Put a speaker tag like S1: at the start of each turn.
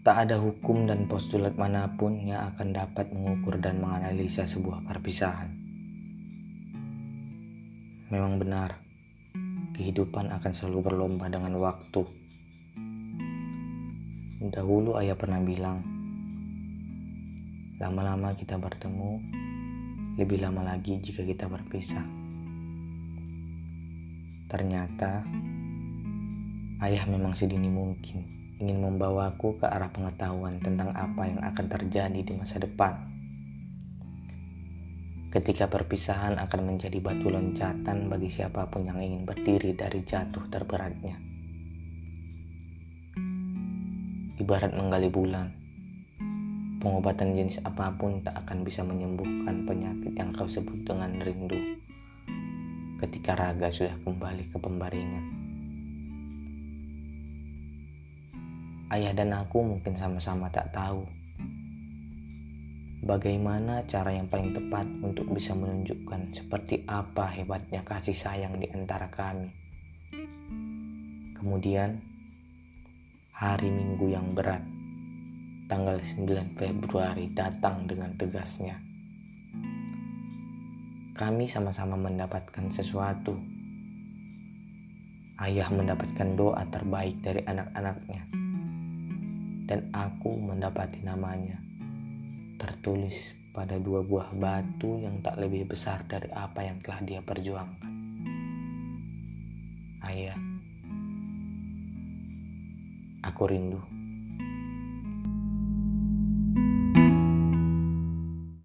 S1: Tak ada hukum dan postulat mana pun yang akan dapat mengukur dan menganalisa sebuah perpisahan. Memang benar, kehidupan akan selalu berlomba dengan waktu. Dahulu ayah pernah bilang, lama-lama kita bertemu, lebih lama lagi jika kita berpisah. Ternyata, ayah memang sedini mungkin ingin membawaku ke arah pengetahuan tentang apa yang akan terjadi di masa depan. Ketika perpisahan akan menjadi batu loncatan bagi siapa pun yang ingin berdiri dari jatuh terberatnya. Ibarat menggali bulan, pengobatan jenis apa pun tak akan bisa menyembuhkan penyakit yang kau sebut dengan rindu ketika raga sudah kembali ke pembaringan. Ayah dan aku mungkin sama-sama tak tahu bagaimana cara yang paling tepat untuk bisa menunjukkan seperti apa hebatnya kasih sayang di antara kami. Kemudian, hari Minggu yang berat, tanggal 9 Februari datang dengan tegasnya. Kami sama-sama mendapatkan sesuatu. Ayah mendapatkan doa terbaik dari anak-anaknya dan aku mendapati namanya tertulis pada dua buah batu yang tak lebih besar dari apa yang telah dia perjuangkan. Ayah, aku rindu.